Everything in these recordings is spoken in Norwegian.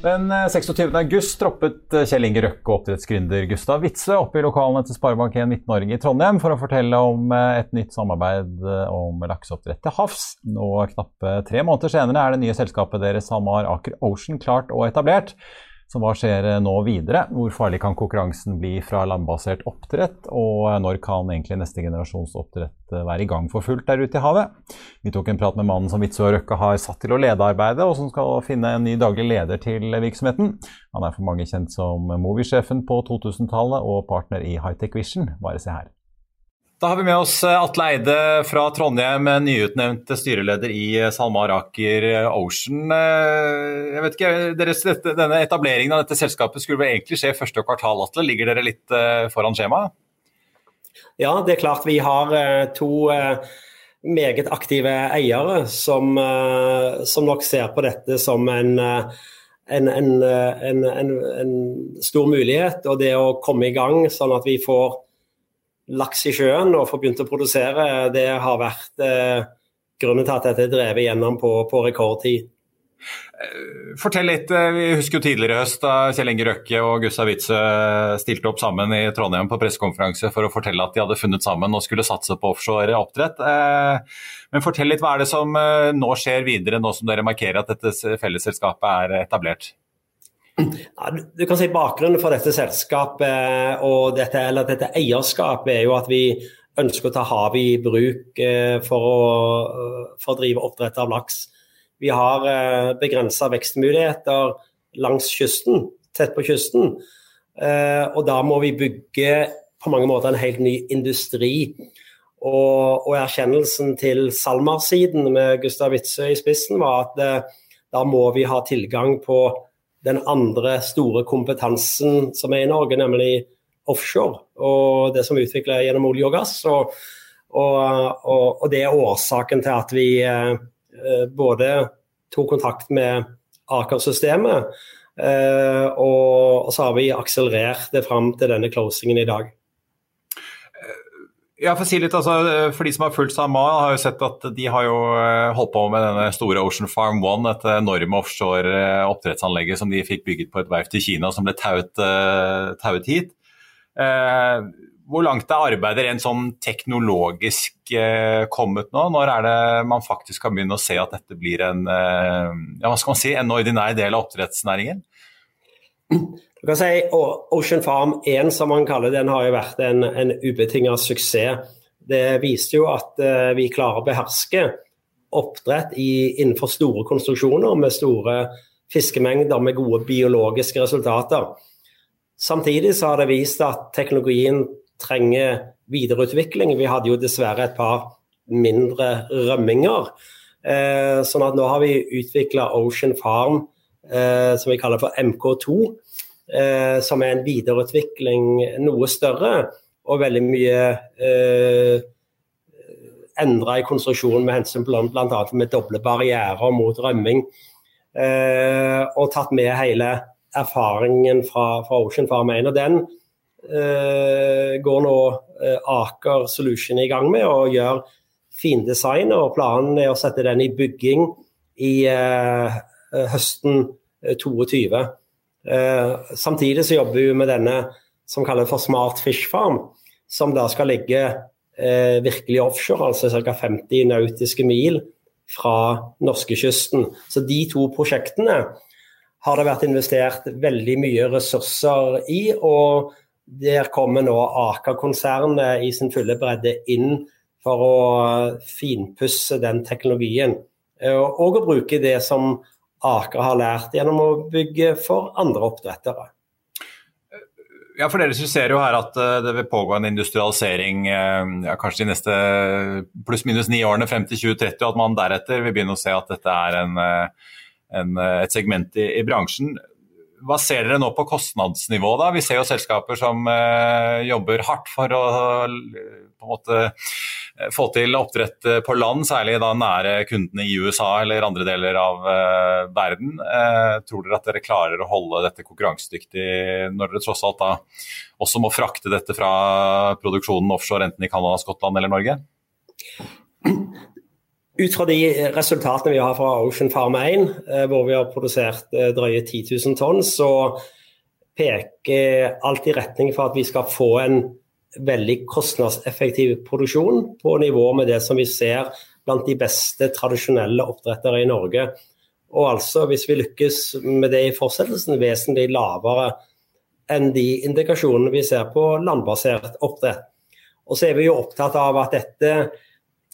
Den 26. troppet august droppet eh, Kjell Inge Røkke og oppdrettsgründer Gustav Witzøe opp i lokalene til Sparebank1 Midt-Norge i Trondheim for å fortelle om eh, et nytt samarbeid om lakseoppdrett til havs. Nå knappe tre måneder senere er det nye selskapet deres SalMar Aker Ocean klart og etablert. Så hva skjer eh, nå videre? Hvor farlig kan konkurransen bli fra landbasert oppdrett? Og eh, når kan egentlig neste generasjons oppdrett eh, være i gang for fullt der ute i havet? Vi tok en prat med mannen som Witzøe Røkke har satt til å lede arbeidet, og som skal finne en ny daglig leder til virksomheten. Han er for mange kjent som Movi-sjefen på 2000-tallet og partner i Hightech Vision. Bare se her. Da har vi med oss eh, Atle Eide fra Trondheim, nyutnevnt styreleder i eh, SalMar Aker Ocean. Eh, jeg vet ikke, deres, denne Etableringen av dette selskapet skulle vel egentlig skje første kvartal, Atle. Ligger dere litt foran skjemaet? Ja, det er klart vi har to meget aktive eiere som, som nok ser på dette som en, en, en, en stor mulighet. Og det å komme i gang sånn at vi får laks i sjøen og får begynt å produsere, det har vært eh, grunnen til at dette er drevet gjennom på, på rekordtid. Eh, fortell litt. Eh, vi husker jo tidligere i høst da Kjell Inge Røkke og Gustav Witzøe stilte opp sammen i Trondheim på pressekonferanse for å fortelle at de hadde funnet sammen og skulle satse på offshore oppdrett. Men fortell litt, hva er det som nå skjer videre, nå som dere markerer at dette fellesselskapet er etablert? Ja, du kan si Bakgrunnen for dette selskapet og dette, eller dette eierskapet er jo at vi ønsker å ta havet i bruk eh, for å, for å drive oppdrett av laks. Vi har eh, begrensa vekstmuligheter langs kysten, tett på kysten. Eh, og da må vi bygge på mange måter en helt ny industri. Og, og erkjennelsen til SalMar-siden med Gustav Witzøe i spissen var at da må vi ha tilgang på den andre store kompetansen som er i Norge, nemlig offshore. Og det som er utvikla gjennom olje og gass. Og, og, og, det er årsaken til at vi eh, både tok kontakt med Aker-systemet, eh, og, så har vi akselerert det fram til denne closingen i dag. Ja, for, si litt, altså, for de som har fulgt SalMar, har jo sett at de har jo eh, holdt på med denne store Ocean Farm One, et enorme offshore eh, oppdrettsanlegget som de fikk bygget på et verft i Kina som ble tauet, uh, tauet hit. Eh, hvor langt er arbeidet rent sånn teknologisk eh, kommet nå? Når er det man faktisk kan begynne å se at dette blir en, ja, hva skal man si, en ordinær del av oppdrettsnæringen? Du kan si Ocean Farm 1, som man kaller den, har jo vært en, en ubetinget suksess. Det viste jo at uh, vi klarer å beherske oppdrett i, innenfor store konstruksjoner med store fiskemengder med gode biologiske resultater. Samtidig så har det vist at teknologien trenger videreutvikling. Vi hadde jo dessverre et par mindre rømminger. Eh, sånn at nå har vi utvikla Ocean Farm, som vi kaller for MK2 eh, som er en videreutvikling noe større og veldig mye eh, endra i konstruksjonen med hensyn bl.a. med doble barrierer mot rømming. Eh, og tatt med hele erfaringen fra, fra Ocean Farm 1. Og den eh, går nå eh, Aker Solution i gang med og gjør findesign. Og planen er å sette den i bygging i eh, høsten 2022. Eh, samtidig så jobber vi med denne som kalles for Smart Fish Farm, som da skal ligge eh, virkelig offshore, altså ca. 50 nautiske mil fra norskekysten. Så de to prosjektene har det vært investert veldig mye ressurser i. og Der kommer nå Aker-konsernet i sin fulle bredde inn for å finpusse den teknologien. Og å bruke det som Aker har lært gjennom å bygge for andre oppdrettere. Ja, for Dere ser jo her at eh, det vil pågå en industrialisering eh, ja, kanskje de neste pluss-minus ni årene frem til 2030, og at man deretter vil begynne å se at dette er en, eh, en, et segment i, i, bransjen. Hva ser dere nå på kostnadsnivå? da? Vi ser jo selskaper som eh, jobber hardt for å måte få til oppdrett på land, særlig da nære kundene i USA eller andre deler av eh, verden. Eh, tror dere at dere klarer å holde dette konkurransedyktig når dere tross alt da også må frakte dette fra produksjonen offshore enten i Canada, Skottland eller Norge? Ut fra de resultatene vi har fra Ocean Farm 1, eh, hvor vi har produsert eh, drøye 10 000 tonn, så peker alt i retning for at vi skal få en veldig kostnadseffektiv produksjon på nivå med det som vi ser blant de beste tradisjonelle oppdrettere i Norge. Og altså, hvis vi lykkes med det i fortsettelsen, vesentlig lavere enn de indikasjonene vi ser på landbasert oppdrett. Og så er vi jo opptatt av at dette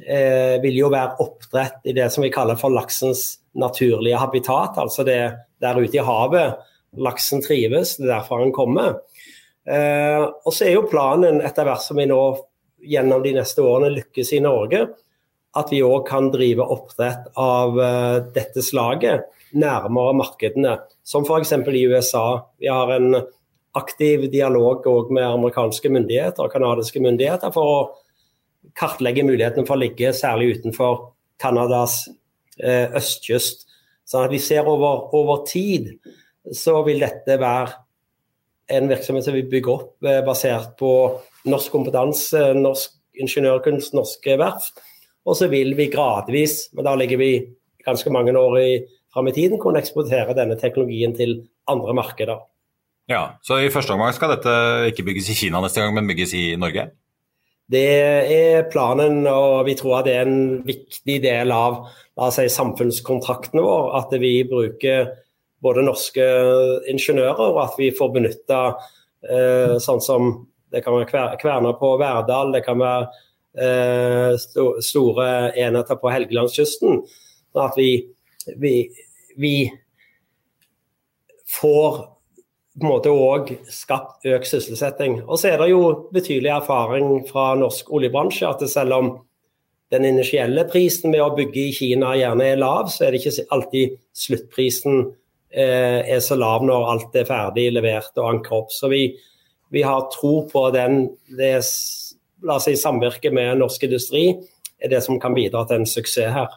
eh, vil jo være oppdrett i det som vi kaller for laksens naturlige habitat, altså det der ute i havet laksen trives, det er derfor han kommer. Eh, og så er jo planen etter hvert som vi nå gjennom de neste årene lykkes i Norge, at vi òg kan drive oppdrett av uh, dette slaget nærmere markedene, som f.eks. i USA. Vi har en aktiv dialog med amerikanske myndigheter og canadiske myndigheter for å kartlegge mulighetene for å ligge særlig utenfor Canadas eh, østkyst. Sånn at vi ser over, over, tid så vil dette være en virksomhet som vi bygger opp eh, basert på norsk kompetanse, norsk ingeniørkunst, norske verft. Og så vil vi gradvis, men da ligger vi ganske mange år i, fram i tiden, kunne eksportere denne teknologien til andre markeder. Ja, Så i første omgang skal dette ikke bygges i Kina neste gang, men bygges i Norge? Det er planen, og vi tror at det er en viktig del av si, samfunnskontrakten vår. At vi bruker både norske ingeniører, og at vi får benytta eh, sånn som det kan være kverner på Verdal, det kan være eh, sto, store enheter på Helgelandskysten. Sånn at vi, vi, vi får på en måte òg skapt økt sysselsetting. Og så er det jo betydelig erfaring fra norsk oljebransje at selv om den initielle prisen med å bygge i Kina gjerne er lav, så er det ikke alltid sluttprisen eh, er så lav når alt er ferdig levert og anker opp. Så vi, vi har tro på den, det la oss si, samvirket med norsk industri er det som kan bidra til en suksess her.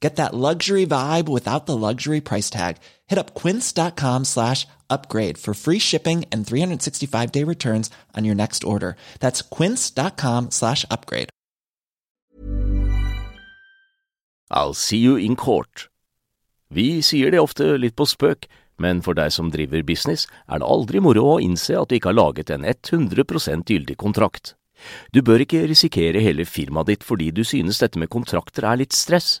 Get that luxury vibe without the luxury price tag. Hit up quince.com slash upgrade for free shipping and 365 day returns on your next order. That's quince.com slash upgrade. I'll see you in court. Vi sier det ofte litt på spøk, men for deg som driver business, er det aldri moro å innse at du ikke har laget en 100 gyldig kontrakt. Du bør ikke risikere hele firmaet ditt fordi du synes dette med kontrakter er litt stress.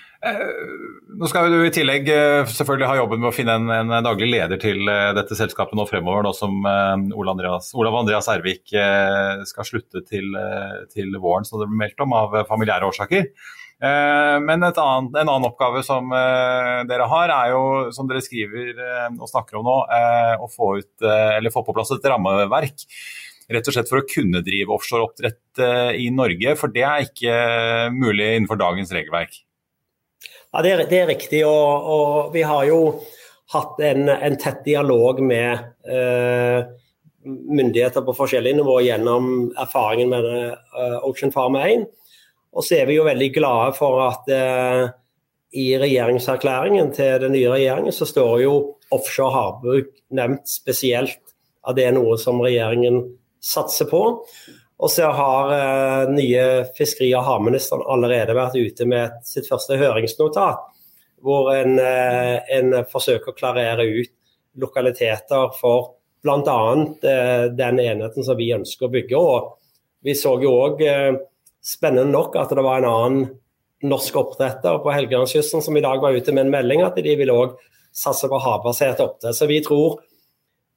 Nå skal du i tillegg selvfølgelig ha jobben med å finne en, en daglig leder til dette selskapet nå fremover, nå som Olav Andreas, Olav Andreas Ervik skal slutte til, til våren, som det ble meldt om, av familiære årsaker. Eh, men annet, en annen oppgave som eh, dere har, er jo, som dere skriver eh, og snakker om nå, å få, ut, få på plass et rammeverk. Rett og slett for å kunne drive offshoreoppdrett i Norge, for det er ikke mulig innenfor dagens regelverk. Ja, Det er, det er riktig, og, og, vi har jo hatt en, en tett dialog med eh, myndigheter på forskjellige nivå gjennom erfaringen med uh, Ocean Farm 1. Og så er vi jo veldig glade for at eh, i regjeringserklæringen til den nye regjeringen så står jo offshore havbruk nevnt spesielt. At det er noe som regjeringen satser på. Og så har eh, nye fiskeri- og havministeren allerede vært ute med sitt første høringsnotat, hvor en, eh, en forsøker å klarere ut lokaliteter for bl.a. Eh, den enheten som vi ønsker å bygge. Og vi så jo òg eh, spennende nok at det var en annen norsk oppdretter på Helgelandskysten som i dag var ute med en melding at de vil òg satse på havbasert oppdrett. Så vi tror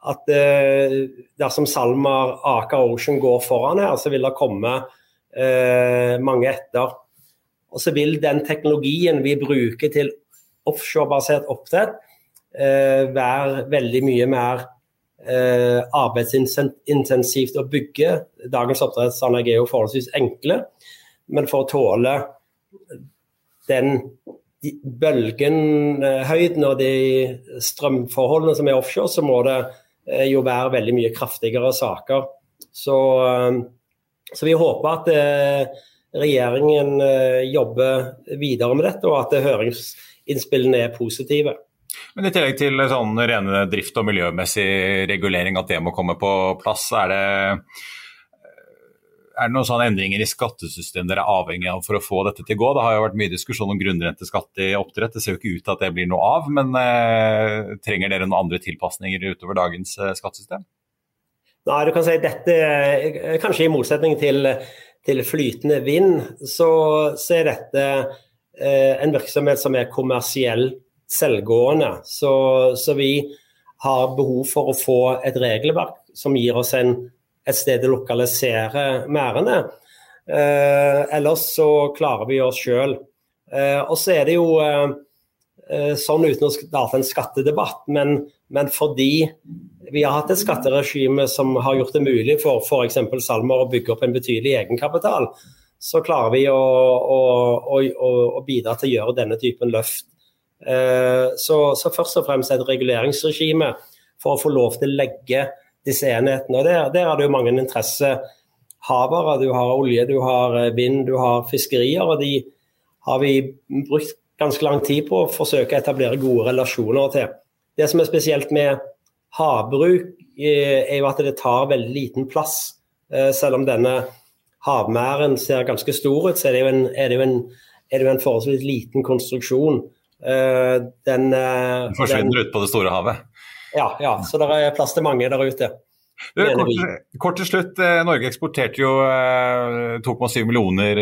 at eh, dersom SalMar Aker Ocean går foran her, så vil det komme eh, mange etter. Og så vil den teknologien vi bruker til offshorebasert oppdrett eh, være veldig mye mer arbeidsintensivt å bygge. Dagens oppdrettsanlegg er jo forholdsvis enkle, men for å tåle den bølgenhøyden og de strømforholdene som er offshore, så må det jo være veldig mye kraftigere saker. Så, eh, så vi håper at eh, regjeringen jobber videre med dette, og at høringsinnspillene er positive. Men i tillegg til sånn rene drift- og miljømessig regulering, at det må komme på plass, er det, er det noen sånne endringer i skattesystemet dere er avhengig av for å få dette til å gå? Det har jo vært mye diskusjon om grunnrenteskatt i oppdrett. Det ser jo ikke ut til at det blir noe av. Men eh, trenger dere noen andre tilpasninger utover dagens eh, skattesystem? Nei, du kan si dette, eh, Kanskje i motsetning til, til flytende vind, så, så er dette eh, en virksomhet som er kommersiell selvgående. Så, så, vi har behov for å få et regelverk som gir oss en, et sted å lokalisere merdene. Eh, ellers så klarer vi oss sjøl. Eh, og så er det jo eh, sånn uten å starte en skattedebatt, men, men, fordi vi har hatt et skatteregime som har gjort det mulig for f.eks. Salmer å bygge opp en betydelig egenkapital, så klarer vi å, å, å, å bidra til å gjøre denne typen løft Eh, så, så, først og fremst et reguleringsregime for å få lov til å legge disse enhetene. og Der, der er det jo mange interessehavere. Du har olje, du har eh, vind, du har fiskerier. og De har vi brukt ganske lang tid på å forsøke å etablere gode relasjoner til. Det som er spesielt med havbruk, eh, er jo at det tar veldig liten plass. Selv om denne havmæren ser ganske stor ut, så er det jo en, er det jo en, er det jo en forholdsvis liten konstruksjon. Eh, den, eh, den forsvinner ut på det store havet? Ja, ja, så det er plass til mange der ute. Du, kort, kort, til slutt, eh, Norge eksporterte jo 2,7 millioner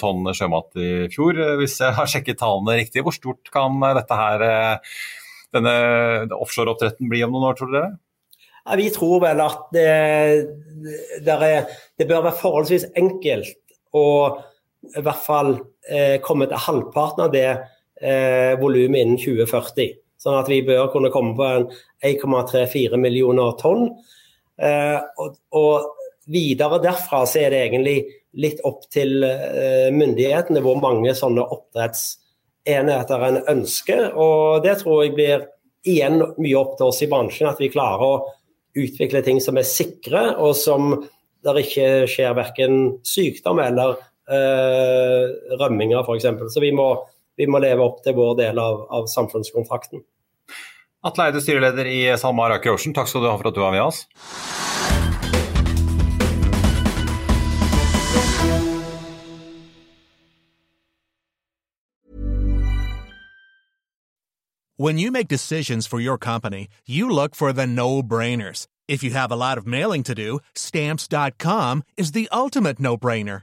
tonn sjømat i fjor. Hvis jeg har sjekket tallene riktig, hvor stort kan dette her, denne offshoreoppdretten bli om noen år, tror dere? Ja, vi tror vel at det, det, er, det, bør være forholdsvis enkelt å i hvert fall eh, komme til halvparten av det eh, volumet innen 2040. Sånn at vi bør kunne komme på en 1,34 millioner tonn. Eh, og, og, videre derfra så er det egentlig litt opp til eh, myndighetene hvor mange sånne oppdrettsenheter en ønsker. Og det tror jeg blir igjen mye opp til oss i bransjen, at vi klarer å utvikle ting som er sikre, og som der ikke skjer verken sykdom eller eh, rømminger f.eks. Så vi må vi må leve opp til vår del av, av samfunnskontrakten. Atle Eide, styreleder i SalMar Aker Ocean, takk skal du ha for at du var med oss. When you make decisions for your company, you look for the no-brainers. If you have a lot of mailing to do, stamps.com is the ultimate no-brainer.